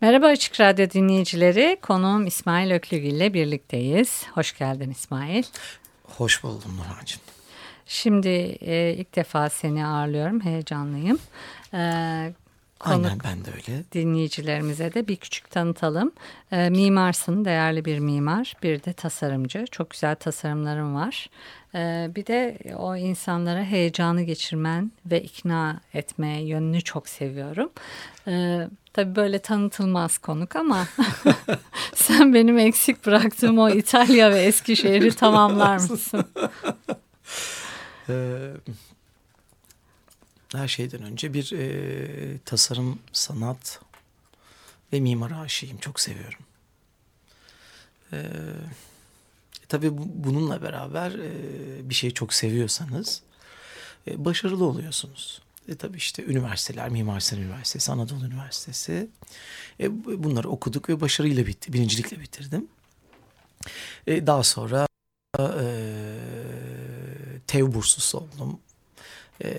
Merhaba Açık Radyo dinleyicileri. Konuğum İsmail Öklügül ile birlikteyiz. Hoş geldin İsmail. Hoş buldum Nurhan'cığım. Şimdi e, ilk defa seni ağırlıyorum. Heyecanlıyım. E, Aynen ben de öyle. Dinleyicilerimize de bir küçük tanıtalım. E, mimarsın, değerli bir mimar. Bir de tasarımcı. Çok güzel tasarımların var. E, bir de o insanlara heyecanı geçirmen ve ikna etme yönünü çok seviyorum. E, Tabii böyle tanıtılmaz konuk ama sen benim eksik bıraktığım o İtalya ve Eskişehir'i tamamlar mısın? Ee, her şeyden önce bir e, tasarım, sanat ve mimar aşığıyım. Çok seviyorum. Ee, tabii bu, bununla beraber e, bir şeyi çok seviyorsanız e, başarılı oluyorsunuz. E, tabii işte üniversiteler, Mimar Sinan Üniversitesi, Anadolu Üniversitesi. E, bunları okuduk ve başarıyla bitti, birincilikle bitirdim. E, daha sonra e, TEV burslusu oldum. E,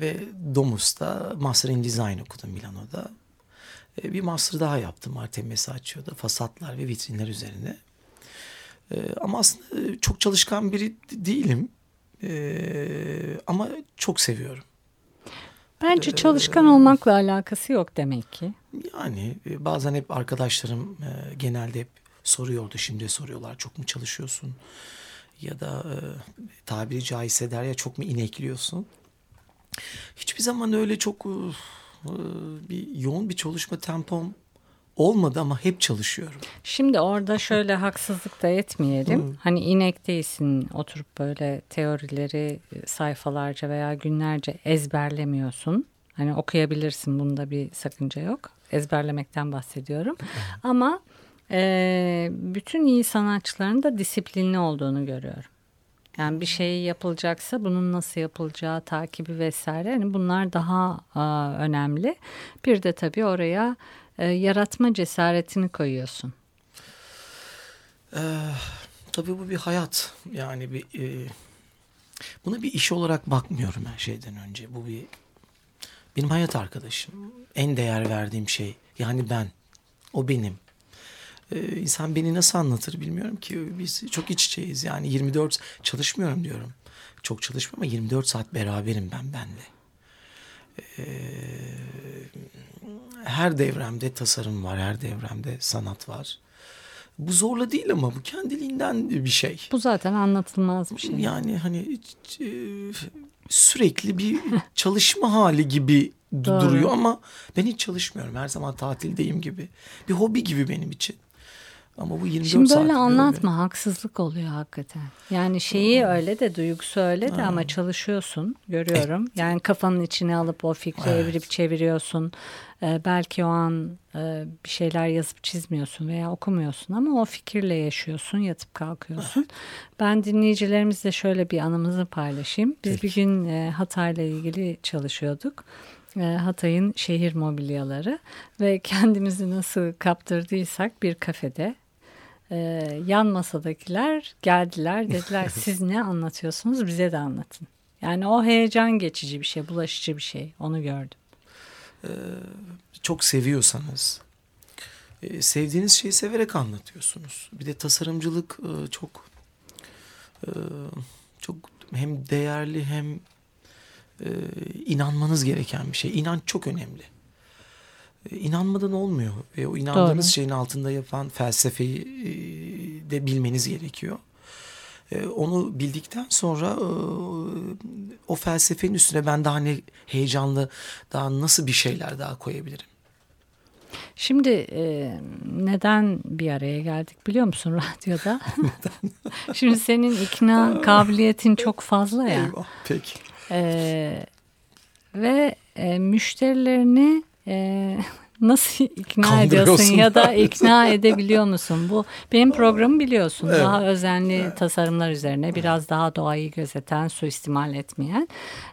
ve Domus'ta Master in Design okudum Milano'da. E, bir master daha yaptım Artemis açıyordu. Fasatlar ve vitrinler üzerine. E, ama aslında çok çalışkan biri değilim. E, ama çok seviyorum. Bence ee, çalışkan olmakla alakası yok demek ki. Yani e, bazen hep arkadaşlarım e, genelde hep soruyordu. Şimdi soruyorlar çok mu çalışıyorsun? Ya da e, tabiri caizse der ya çok mu inekliyorsun? Hiçbir zaman öyle çok bir yoğun bir çalışma tempom olmadı ama hep çalışıyorum. Şimdi orada şöyle haksızlık da etmeyelim. hani inek değilsin oturup böyle teorileri e, sayfalarca veya günlerce ezberlemiyorsun. Hani okuyabilirsin bunda bir sakınca yok. Ezberlemekten bahsediyorum. ama e, bütün iyi sanatçıların da disiplinli olduğunu görüyorum. Yani bir şey yapılacaksa bunun nasıl yapılacağı takibi vesaire hani bunlar daha a, önemli. Bir de tabii oraya e, yaratma cesaretini koyuyorsun. Ee, tabii bu bir hayat. Yani bir e, buna bir iş olarak bakmıyorum her şeyden önce. Bu bir benim hayat arkadaşım. En değer verdiğim şey. Yani ben. O benim. Ee, insan beni nasıl anlatır bilmiyorum ki. Biz çok iç içeyiz. Yani 24 çalışmıyorum diyorum. Çok çalışmıyorum ama 24 saat beraberim ben benle. Ee, her devremde tasarım var, her devremde sanat var. Bu zorla değil ama bu kendiliğinden bir şey. Bu zaten anlatılmaz bir şey. Yani hani e, sürekli bir çalışma hali gibi duruyor ama ben hiç çalışmıyorum. Her zaman tatildeyim gibi. Bir hobi gibi benim için. Ama bu 24 Şimdi böyle anlatma yani. haksızlık oluyor hakikaten. Yani şeyi hmm. öyle de duygusu öyle de hmm. ama çalışıyorsun görüyorum. Evet. Yani kafanın içine alıp o fikri evet. evirip çeviriyorsun. Ee, belki o an e, bir şeyler yazıp çizmiyorsun veya okumuyorsun ama o fikirle yaşıyorsun yatıp kalkıyorsun. Evet. Ben dinleyicilerimizle şöyle bir anımızı paylaşayım. Biz Peki. bir gün e, Hatay'la ilgili çalışıyorduk. E, Hatay'ın şehir mobilyaları ve kendimizi nasıl kaptırdıysak bir kafede ee, yan masadakiler geldiler dediler siz ne anlatıyorsunuz bize de anlatın. Yani o heyecan geçici bir şey, bulaşıcı bir şey. Onu gördüm. Ee, çok seviyorsanız, e, sevdiğiniz şeyi severek anlatıyorsunuz. Bir de tasarımcılık e, çok e, çok hem değerli hem e, inanmanız gereken bir şey. İnanç çok önemli. E, inanmadan olmuyor ve o inandığınız Doğru. şeyin altında yapan felsefeyi e, de bilmeniz gerekiyor. E, onu bildikten sonra o felsefenin üstüne ben daha ne heyecanlı, daha nasıl bir şeyler daha koyabilirim? Şimdi e, neden bir araya geldik biliyor musun radyoda? Şimdi senin ikna kabiliyetin çok fazla ya. Eyvah, peki. E, ve e, müşterilerini e, nasıl ikna ediyorsun ya da ikna edebiliyor musun? Bu benim programı biliyorsun. Evet. Daha özenli evet. tasarımlar üzerine biraz daha doğayı gözeten, suistimal etmeyen.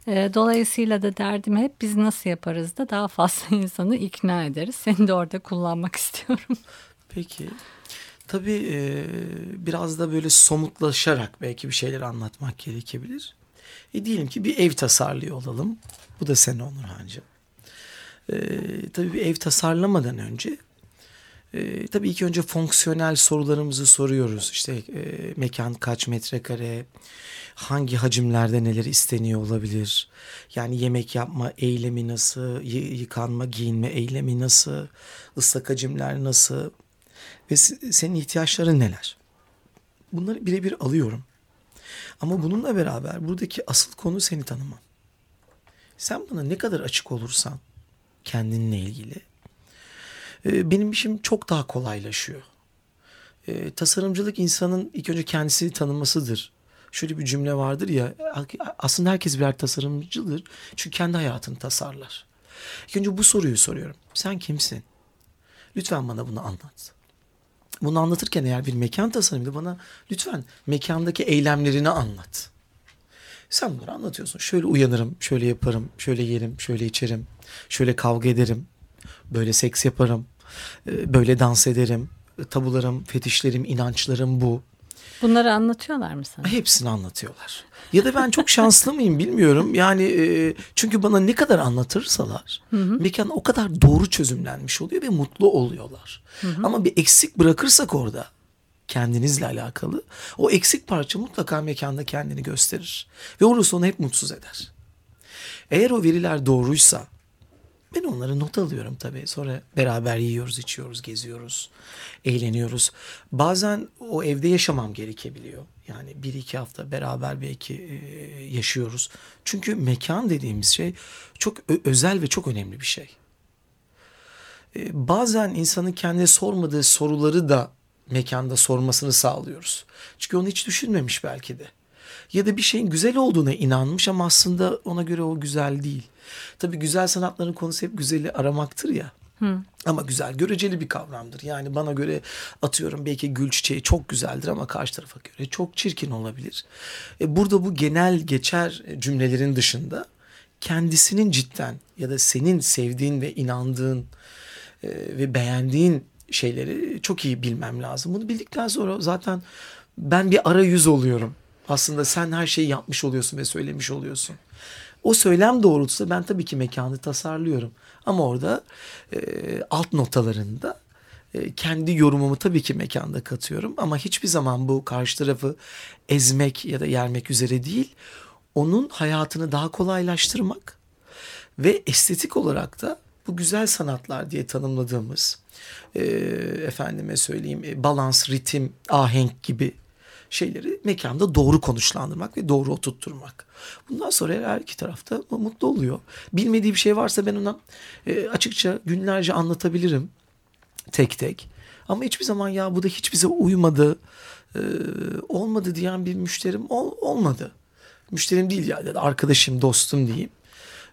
E, dolayısıyla da derdim hep biz nasıl yaparız da daha fazla insanı ikna ederiz. Seni de orada kullanmak istiyorum. Peki. Tabii e, biraz da böyle somutlaşarak belki bir şeyler anlatmak gerekebilir. E diyelim ki bir ev tasarlıyor olalım. Bu da sen Onur Hancı. E, tabii bir ev tasarlamadan önce e, tabii ilk önce fonksiyonel sorularımızı soruyoruz. İşte e, mekan kaç metrekare, hangi hacimlerde neler isteniyor olabilir? Yani yemek yapma eylemi nasıl, yıkanma, giyinme eylemi nasıl, ıslak hacimler nasıl ve senin ihtiyaçların neler? Bunları birebir alıyorum. Ama bununla beraber buradaki asıl konu seni tanıman. Sen bana ne kadar açık olursan kendinle ilgili e, benim işim çok daha kolaylaşıyor. E, tasarımcılık insanın ilk önce kendisini tanımasıdır. Şöyle bir cümle vardır ya aslında herkes birer tasarımcıdır çünkü kendi hayatını tasarlar. İlk önce bu soruyu soruyorum. Sen kimsin? Lütfen bana bunu anlat. Bunu anlatırken eğer bir mekan tasarımıydı bana lütfen mekandaki eylemlerini anlat. Sen bunları anlatıyorsun. Şöyle uyanırım, şöyle yaparım, şöyle yerim, şöyle içerim, şöyle kavga ederim, böyle seks yaparım, e, böyle dans ederim, tabularım, fetişlerim, inançlarım bu. Bunları anlatıyorlar mı sana? Hepsini anlatıyorlar. Ya da ben çok şanslı mıyım bilmiyorum. Yani e, çünkü bana ne kadar anlatırsalar hı hı. mekan o kadar doğru çözümlenmiş oluyor ve mutlu oluyorlar. Hı hı. Ama bir eksik bırakırsak orada kendinizle alakalı o eksik parça mutlaka mekanda kendini gösterir. Ve orası onu hep mutsuz eder. Eğer o veriler doğruysa ben onları not alıyorum tabii. Sonra beraber yiyoruz, içiyoruz, geziyoruz, eğleniyoruz. Bazen o evde yaşamam gerekebiliyor. Yani bir iki hafta beraber belki e, yaşıyoruz. Çünkü mekan dediğimiz şey çok özel ve çok önemli bir şey. E, bazen insanın kendine sormadığı soruları da mekanda sormasını sağlıyoruz. Çünkü onu hiç düşünmemiş belki de. Ya da bir şeyin güzel olduğuna inanmış ama aslında ona göre o güzel değil. Tabii güzel sanatların konusu hep güzeli aramaktır ya. Hı. Ama güzel göreceli bir kavramdır. Yani bana göre atıyorum belki gül çiçeği çok güzeldir ama karşı tarafa göre çok çirkin olabilir. E burada bu genel geçer cümlelerin dışında kendisinin cidden ya da senin sevdiğin ve inandığın e, ve beğendiğin şeyleri çok iyi bilmem lazım. Bunu bildikten sonra zaten ben bir arayüz oluyorum. Aslında sen her şeyi yapmış oluyorsun ve söylemiş oluyorsun. O söylem doğrultusunda ben tabii ki mekanı tasarlıyorum. Ama orada e, alt notalarında e, kendi yorumumu tabii ki mekanda katıyorum. Ama hiçbir zaman bu karşı tarafı ezmek ya da yermek üzere değil. Onun hayatını daha kolaylaştırmak ve estetik olarak da bu güzel sanatlar diye tanımladığımız e, efendime söyleyeyim e, balans, ritim, ahenk gibi şeyleri mekanda doğru konuşlandırmak ve doğru oturtturmak. Bundan sonra her iki tarafta mutlu oluyor. Bilmediği bir şey varsa ben ona e, açıkça günlerce anlatabilirim tek tek. Ama hiçbir zaman ya bu da hiç bize uymadı, e, olmadı diyen bir müşterim ol, olmadı. Müşterim değil ya yani arkadaşım, dostum diyeyim.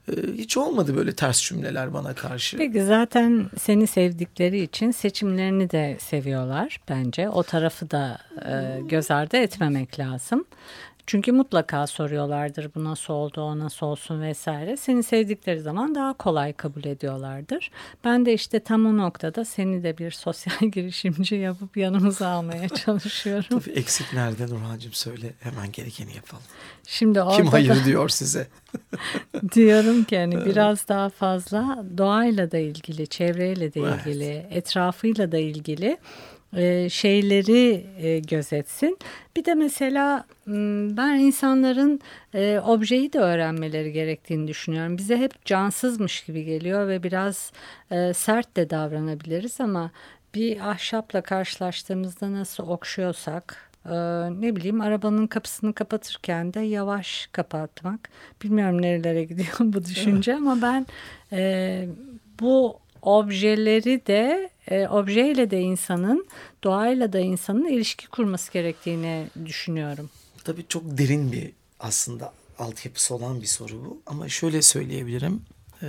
Ee, hiç olmadı böyle ters cümleler bana karşı. Peki zaten seni sevdikleri için seçimlerini de seviyorlar bence. O tarafı da e, göz ardı etmemek lazım. Çünkü mutlaka soruyorlardır bu nasıl oldu, o nasıl olsun vesaire. Seni sevdikleri zaman daha kolay kabul ediyorlardır. Ben de işte tam o noktada seni de bir sosyal girişimci yapıp yanımıza almaya çalışıyorum. Tabii eksik nerede Nurhan'cığım söyle hemen gerekeni yapalım. Şimdi orada Kim hayır da, diyor size? diyorum ki hani biraz daha fazla doğayla da ilgili, çevreyle de ilgili, evet. etrafıyla da ilgili e, şeyleri e, gözetsin. Bir de mesela ben insanların e, objeyi de öğrenmeleri gerektiğini düşünüyorum. Bize hep cansızmış gibi geliyor ve biraz sert de davranabiliriz ama bir ahşapla karşılaştığımızda nasıl okşuyorsak ne bileyim arabanın kapısını kapatırken de yavaş kapatmak. Bilmiyorum nerelere gidiyor bu düşünce ama ben bu objeleri de e, objeyle de insanın doğayla da insanın ilişki kurması gerektiğini düşünüyorum. Tabii çok derin bir aslında altyapısı olan bir soru bu ama şöyle söyleyebilirim. e,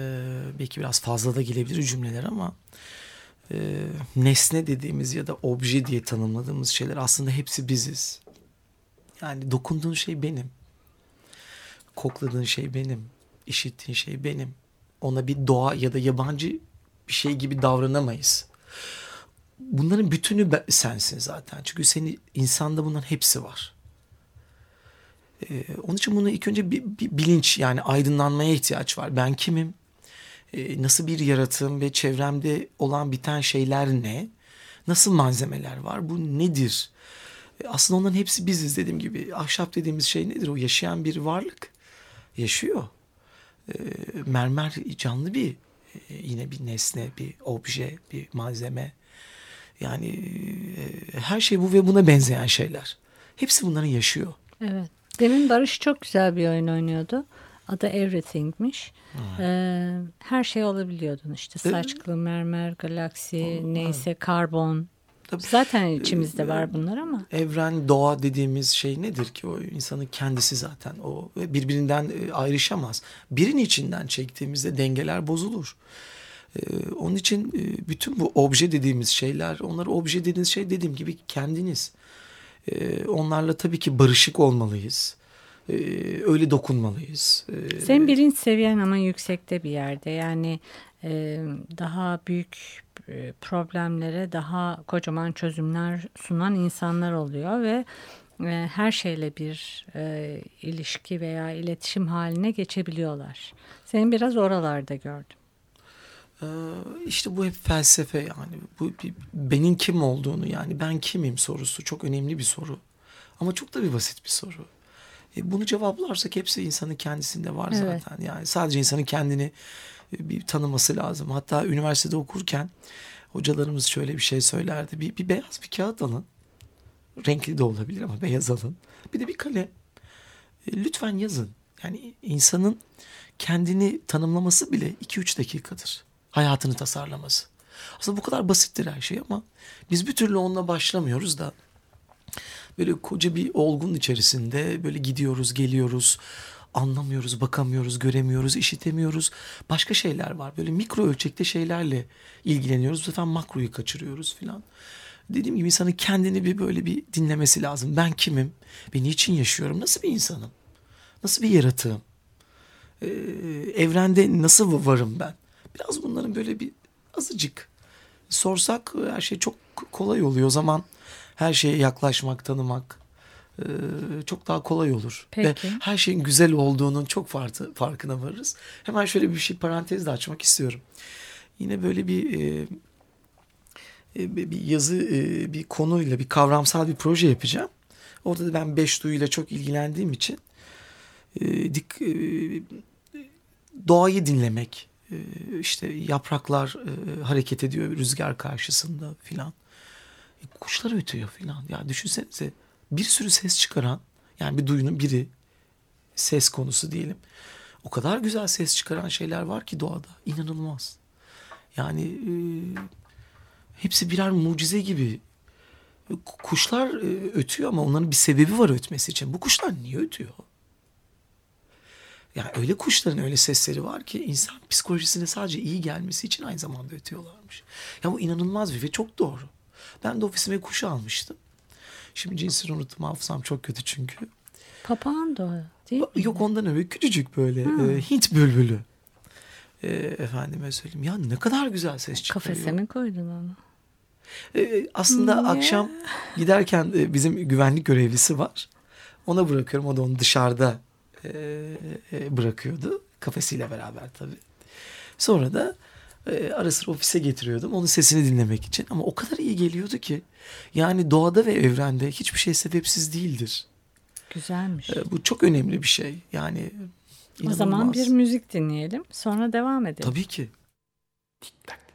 belki biraz fazla da gelebilir cümleler ama e, nesne dediğimiz ya da obje diye tanımladığımız şeyler aslında hepsi biziz. Yani dokunduğun şey benim. Kokladığın şey benim. işittiğin şey benim. Ona bir doğa ya da yabancı bir şey gibi davranamayız. Bunların bütünü sensin zaten. Çünkü senin insanda bunların hepsi var. Ee, onun için bunu ilk önce bir, bir bilinç yani aydınlanmaya ihtiyaç var. Ben kimim? Ee, nasıl bir yaratığım ve çevremde olan biten şeyler ne? Nasıl malzemeler var? Bu nedir? Ee, aslında onların hepsi biziz dediğim gibi. Ahşap dediğimiz şey nedir? O yaşayan bir varlık. Yaşıyor. Ee, mermer canlı bir yine bir nesne, bir obje, bir malzeme. Yani e, her şey bu ve buna benzeyen şeyler. Hepsi bunların yaşıyor. Evet. Demin Barış çok güzel bir oyun oynuyordu. Adı Everything'miş. Ee, her şey olabiliyordun işte. Saç, kılı, mermer, galaksi, neyse, karbon. Tabii. Zaten içimizde var bunlar ama. Evren, doğa dediğimiz şey nedir ki? O insanın kendisi zaten. O birbirinden e, ayrışamaz. Birin içinden çektiğimizde dengeler bozulur. Ee, onun için e, bütün bu obje dediğimiz şeyler, onlar obje dediğiniz şey dediğim gibi kendiniz. Ee, onlarla tabii ki barışık olmalıyız. Ee, öyle dokunmalıyız. Ee, Senin bilinç seviyen ama yüksekte bir yerde. Yani daha büyük e, problemlere daha kocaman çözümler sunan insanlar oluyor ve e, her şeyle bir e, ilişki veya iletişim haline geçebiliyorlar. Senin biraz oralarda gördüm. Ee, işte bu hep felsefe yani bu benim kim olduğunu yani ben kimim sorusu çok önemli bir soru ama çok da bir basit bir soru. E bunu cevaplarsak hepsi insanın kendisinde var evet. zaten. Yani sadece insanın kendini e, bir tanıması lazım. Hatta üniversitede okurken hocalarımız şöyle bir şey söylerdi. Bir, bir beyaz bir kağıt alın. Renkli de olabilir ama beyaz alın. Bir de bir kalem. E, lütfen yazın. Yani insanın kendini tanımlaması bile 2-3 dakikadır. Hayatını tasarlaması. Aslında bu kadar basittir her şey ama biz bir türlü onunla başlamıyoruz da böyle koca bir olgun içerisinde böyle gidiyoruz, geliyoruz, anlamıyoruz, bakamıyoruz, göremiyoruz, işitemiyoruz. Başka şeyler var. Böyle mikro ölçekte şeylerle ilgileniyoruz. Bu sefer makroyu kaçırıyoruz filan. Dediğim gibi insanın kendini bir böyle bir dinlemesi lazım. Ben kimim? Ben niçin yaşıyorum? Nasıl bir insanım? Nasıl bir yaratığım? Ee, evrende nasıl varım ben? Biraz bunların böyle bir azıcık sorsak her şey çok kolay oluyor. O zaman her şeye yaklaşmak, tanımak e, çok daha kolay olur. Peki. Ve her şeyin güzel olduğunun çok farkı, farkına varırız. Hemen şöyle bir şey parantez de açmak istiyorum. Yine böyle bir e, e bir yazı, bir konuyla, bir kavramsal bir proje yapacağım. Orada da ben beş duyuyla çok ilgilendiğim için dik, doğayı dinlemek, işte yapraklar hareket ediyor rüzgar karşısında filan. E, kuşlar ötüyor filan. Ya düşünsenize bir sürü ses çıkaran yani bir duyunun biri ses konusu diyelim. O kadar güzel ses çıkaran şeyler var ki doğada. inanılmaz. Yani e, hepsi birer mucize gibi. Kuşlar e, ötüyor ama onların bir sebebi var ötmesi için. Bu kuşlar niye ötüyor? Yani öyle kuşların öyle sesleri var ki insan psikolojisine sadece iyi gelmesi için aynı zamanda ötüyorlarmış. Ya bu inanılmaz bir ve çok doğru. Ben de ofisime kuşu almıştım. Şimdi cinsini unuttum hafızam çok kötü çünkü. Papağan da değil mi? Yok ondan öyle küçücük böyle e, Hint bülbülü. E, efendime söyleyeyim ya ne kadar güzel ses çıkarıyor. Kafese mi koydun onu? E, aslında Niye? akşam giderken e, bizim güvenlik görevlisi var. Ona bırakıyorum o da onu dışarıda e, bırakıyordu. Kafesiyle beraber tabii. Sonra da e, ara sıra ofise getiriyordum onun sesini dinlemek için. Ama o kadar iyi geliyordu ki. Yani doğada ve evrende hiçbir şey sebepsiz değildir. Güzelmiş. E, bu çok önemli bir şey. Yani inanılmaz. O zaman bir müzik dinleyelim. Sonra devam edelim. Tabii ki. Tik tak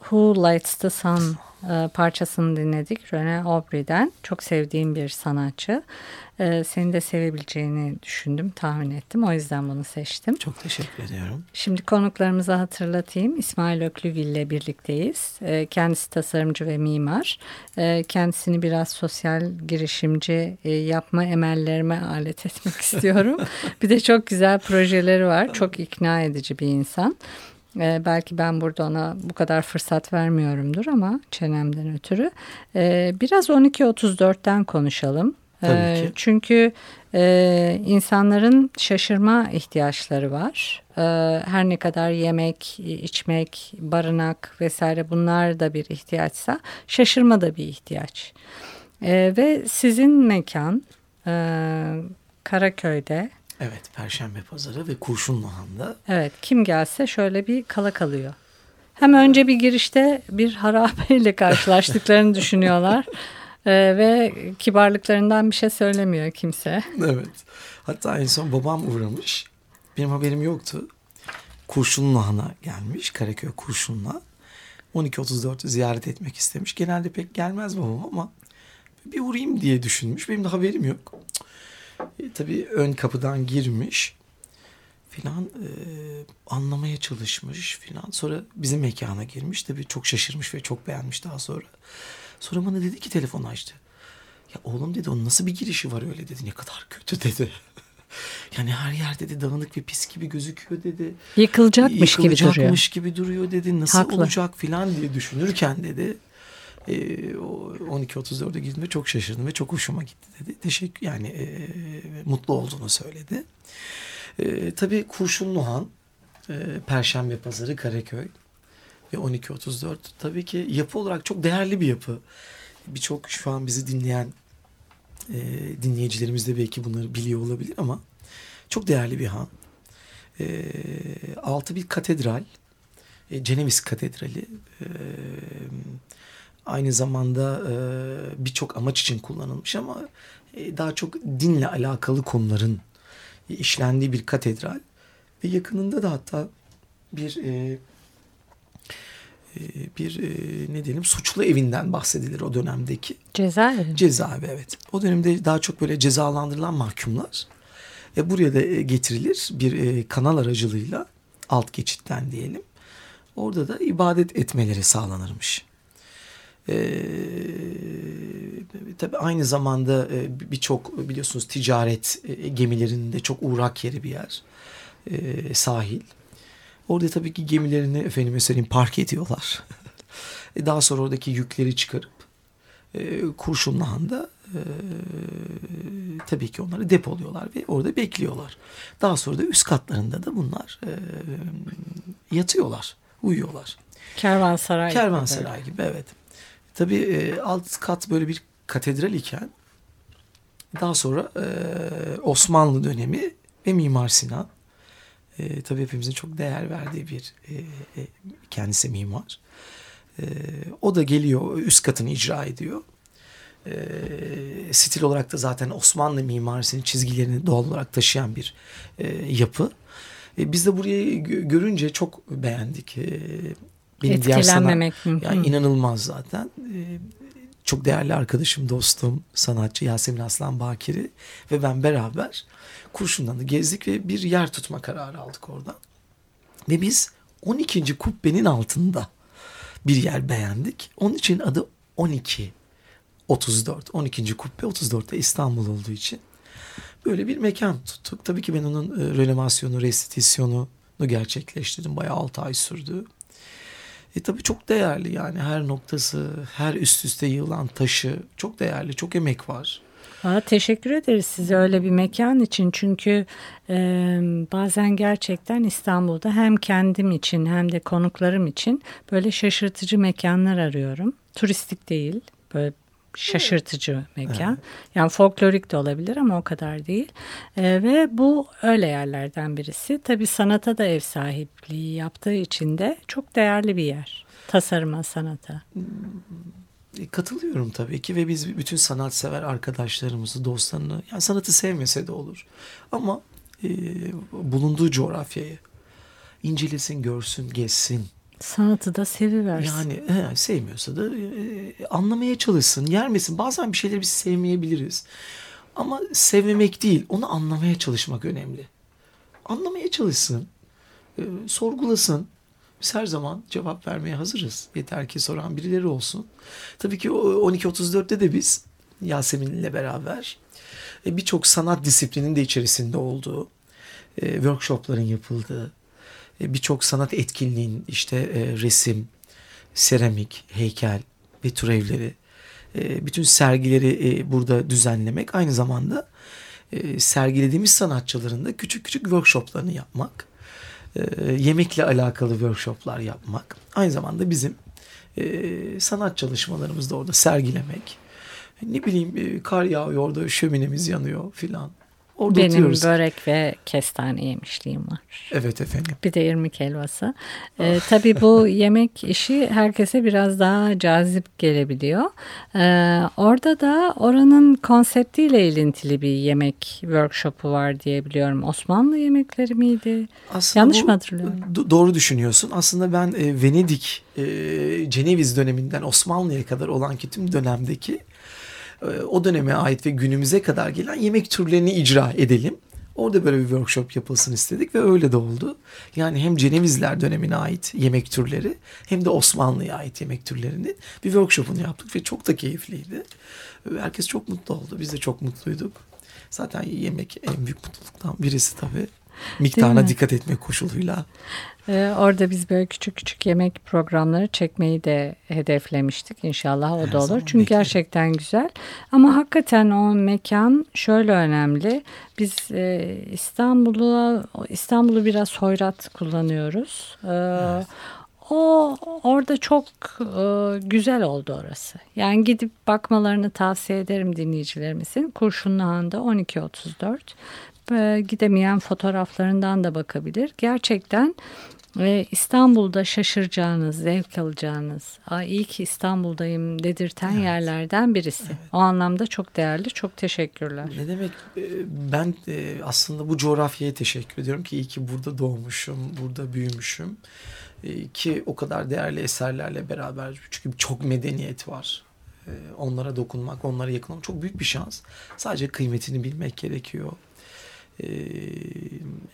Who Lights the Sun e, parçasını dinledik Rene Aubry'den. Çok sevdiğim bir sanatçı. E, seni de sevebileceğini düşündüm, tahmin ettim. O yüzden bunu seçtim. Çok teşekkür ediyorum. Şimdi konuklarımızı hatırlatayım. İsmail Öklügil ile birlikteyiz. E, kendisi tasarımcı ve mimar. E, kendisini biraz sosyal girişimci e, yapma emellerime alet etmek istiyorum. bir de çok güzel projeleri var. Çok ikna edici bir insan. Ee, belki ben burada ona bu kadar fırsat vermiyorumdur ama çenemden ötürü. Ee, biraz 12.34'ten konuşalım. Tabii ki. Çünkü e, insanların şaşırma ihtiyaçları var. E, her ne kadar yemek, içmek, barınak vesaire bunlar da bir ihtiyaçsa şaşırma da bir ihtiyaç. E, ve sizin mekan e, Karaköy'de. Evet Perşembe Pazarı ve Kurşunluhan'da. Evet kim gelse şöyle bir kala kalıyor. Hem önce bir girişte bir harabeyle karşılaştıklarını düşünüyorlar. Ee, ve kibarlıklarından bir şey söylemiyor kimse. Evet. Hatta en son babam uğramış. Benim haberim yoktu. Kurşunluhan'a gelmiş. Karaköy Kurşunluhan. 12.34'ü ziyaret etmek istemiş. Genelde pek gelmez babam ama bir uğrayayım diye düşünmüş. Benim de haberim yok. E, tabii ön kapıdan girmiş filan e, anlamaya çalışmış filan. Sonra bizim mekana girmiş. Tabii çok şaşırmış ve çok beğenmiş daha sonra. Sonra bana dedi ki telefon açtı. Ya oğlum dedi onun nasıl bir girişi var öyle dedi. Ne kadar kötü dedi. yani her yer dedi dağınık ve pis gibi gözüküyor dedi. Yıkılacakmış, gibi duruyor. Yıkılacakmış gibi duruyor dedi. Nasıl Haklı. olacak filan diye düşünürken dedi. E, 12.34'e girdiğimde çok şaşırdım ve çok hoşuma gitti dedi. Teşekkür yani e, mutlu olduğunu söyledi. E, tabii Kurşunluhan, e, Perşembe Pazarı, Karaköy ve 12.34 tabii ki yapı olarak çok değerli bir yapı. Birçok şu an bizi dinleyen e, dinleyicilerimiz de belki bunları biliyor olabilir ama çok değerli bir han. E, altı bir katedral, e, Ceneviz Katedrali. E, aynı zamanda e, birçok amaç için kullanılmış ama e, daha çok dinle alakalı konuların işlendiği bir katedral ve yakınında da hatta bir e, e, bir e, ne diyelim suçlu evinden bahsedilir o dönemdeki. Cezaevi. Cezaevi evet. O dönemde daha çok böyle cezalandırılan mahkumlar e, buraya da e, getirilir bir e, kanal aracılığıyla alt geçitten diyelim. Orada da ibadet etmeleri sağlanırmış. Ee, tabii aynı zamanda e, birçok biliyorsunuz ticaret e, gemilerinde çok uğrak yeri bir yer. E, sahil. Orada tabii ki gemilerini efendim söyleyeyim park ediyorlar. E, daha sonra oradaki yükleri çıkarıp e, Kurşunluhan'da e, tabii ki onları depoluyorlar ve orada bekliyorlar. Daha sonra da üst katlarında da bunlar e, yatıyorlar, uyuyorlar. Kervansaray. Kervansaray gibi, gibi evet. Tabii e, alt kat böyle bir katedral iken daha sonra e, Osmanlı dönemi ve Mimar Sinan e, tabii hepimizin çok değer verdiği bir e, e, kendisi mimar. E, o da geliyor üst katını icra ediyor. E, stil olarak da zaten Osmanlı mimarisinin çizgilerini doğal olarak taşıyan bir e, yapı. E, biz de burayı görünce çok beğendik. E, benim diğer sanat, yani inanılmaz zaten. E, çok değerli arkadaşım, dostum, sanatçı Yasemin Aslan Bakiri ve ben beraber Kurşun'dan da gezdik ve bir yer tutma kararı aldık oradan. Ve biz 12. kubbenin altında bir yer beğendik. Onun için adı 12 34. 12. kubbe 34'te İstanbul olduğu için böyle bir mekan tuttuk. Tabii ki ben onun e, renovasyonu, restitisyonu gerçekleştirdim. Bayağı 6 ay sürdü. E tabii çok değerli yani her noktası, her üst üste yığılan taşı çok değerli, çok emek var. Aa, teşekkür ederiz size öyle bir mekan için çünkü e, bazen gerçekten İstanbul'da hem kendim için hem de konuklarım için böyle şaşırtıcı mekanlar arıyorum. Turistik değil böyle şaşırtıcı mekan. Evet. Yani folklorik de olabilir ama o kadar değil. E, ve bu öyle yerlerden birisi. Tabii sanata da ev sahipliği yaptığı için de çok değerli bir yer. Tasarıma, sanata. E, katılıyorum tabii ki ve biz bütün sanatsever arkadaşlarımızı, dostlarını, yani sanatı sevmese de olur. Ama e, bulunduğu coğrafyayı incelesin, görsün, gezsin. Sanatı da seviversin. Yani he, sevmiyorsa da e, anlamaya çalışsın, yermesin. Bazen bir şeyleri biz sevmeyebiliriz. Ama sevmemek değil, onu anlamaya çalışmak önemli. Anlamaya çalışsın, e, sorgulasın. Biz her zaman cevap vermeye hazırız. Yeter ki soran birileri olsun. Tabii ki o 12.34'te de biz Yasemin'le beraber e, birçok sanat disiplinin de içerisinde olduğu, e, workshopların yapıldığı, e, birçok sanat etkinliğin işte e, resim, seramik, heykel ve türevleri, e, bütün sergileri e, burada düzenlemek aynı zamanda e, sergilediğimiz sanatçıların da küçük küçük workshoplarını yapmak, e, yemekle alakalı workshoplar yapmak, aynı zamanda bizim e, sanat çalışmalarımızı da orada sergilemek. Ne bileyim e, kar yağıyor orada şöminemiz yanıyor filan. Orada Benim oturuyoruz. börek ve kestane yemişliğim var. Evet efendim. Bir de irmik helvası. Ee, tabii bu yemek işi herkese biraz daha cazip gelebiliyor. Ee, orada da oranın konseptiyle ilintili bir yemek workshopu var diye biliyorum. Osmanlı yemekleri miydi? Aslında Yanlış bu, mı hatırlıyorum? doğru düşünüyorsun. Aslında ben e, Venedik, e, Ceneviz döneminden Osmanlı'ya kadar olan ki tüm dönemdeki o döneme ait ve günümüze kadar gelen yemek türlerini icra edelim. Orada böyle bir workshop yapılsın istedik ve öyle de oldu. Yani hem Cenevizler dönemine ait yemek türleri hem de Osmanlı'ya ait yemek türlerini bir workshopunu yaptık ve çok da keyifliydi. Herkes çok mutlu oldu. Biz de çok mutluyduk. Zaten yemek en büyük mutluluktan birisi tabii. Miktarına dikkat etmek koşuluyla. Ee, orada biz böyle küçük küçük yemek programları çekmeyi de hedeflemiştik. İnşallah o Her da olur. Çünkü beklerim. gerçekten güzel. Ama hakikaten o mekan şöyle önemli. Biz e, İstanbul'u İstanbul'u biraz hoyrat kullanıyoruz. Ee, evet. O orada çok e, güzel oldu orası. Yani gidip bakmalarını tavsiye ederim dinleyicilerimizin. Kurşunlu Han'da 12.34 e, gidemeyen fotoğraflarından da bakabilir. Gerçekten ve İstanbul'da şaşıracağınız, zevk alacağınız, Aa, iyi ki İstanbul'dayım dedirten evet. yerlerden birisi. Evet. O anlamda çok değerli, çok teşekkürler. Ne demek? E, ben e, aslında bu coğrafyaya teşekkür ediyorum ki iyi ki burada doğmuşum, burada büyümüşüm. E, ki o kadar değerli eserlerle beraber çünkü çok medeniyet var. Onlara dokunmak, onlara yakın olmak çok büyük bir şans. Sadece kıymetini bilmek gerekiyor e,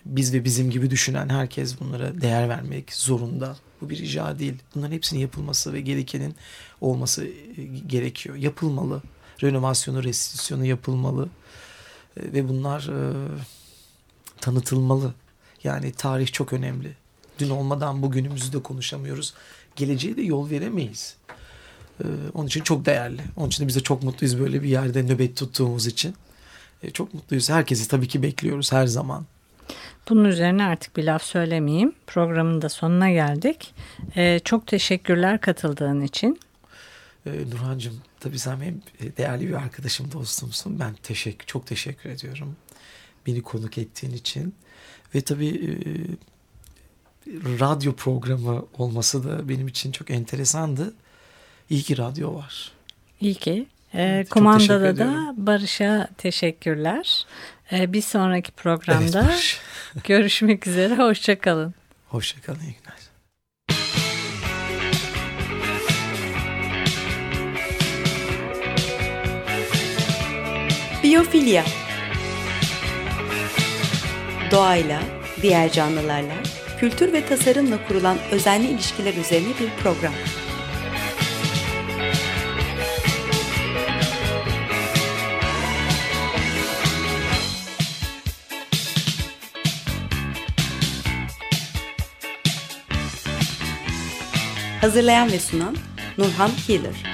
biz ve bizim gibi düşünen herkes bunlara değer vermek zorunda. Bu bir rica değil. Bunların hepsinin yapılması ve gerekenin olması e, gerekiyor. Yapılmalı. Renovasyonu, restitüsyonu yapılmalı. E, ve bunlar e, tanıtılmalı. Yani tarih çok önemli. Dün olmadan bugünümüzü de konuşamıyoruz. Geleceğe de yol veremeyiz. E, onun için çok değerli. Onun için de biz de çok mutluyuz böyle bir yerde nöbet tuttuğumuz için. E, çok mutluyuz. Herkesi tabii ki bekliyoruz her zaman. Bunun üzerine artık bir laf söylemeyeyim. Programın da sonuna geldik. Ee, çok teşekkürler katıldığın için. Ee, Nurhan'cığım tabii sen benim e, değerli bir arkadaşım, dostumsun. Ben teşekkür, çok teşekkür ediyorum. Beni konuk ettiğin için. Ve tabii e, radyo programı olması da benim için çok enteresandı. İyi ki radyo var. İyi ki. E, kumandada da Barış'a teşekkürler. E, bir sonraki programda evet, görüşmek üzere. Hoşçakalın. Hoşçakalın. İyi günler. Biyofilya Doğayla, diğer canlılarla, kültür ve tasarımla kurulan özenli ilişkiler üzerine bir program. Hazırlayan ve sunan Nurhan Healer.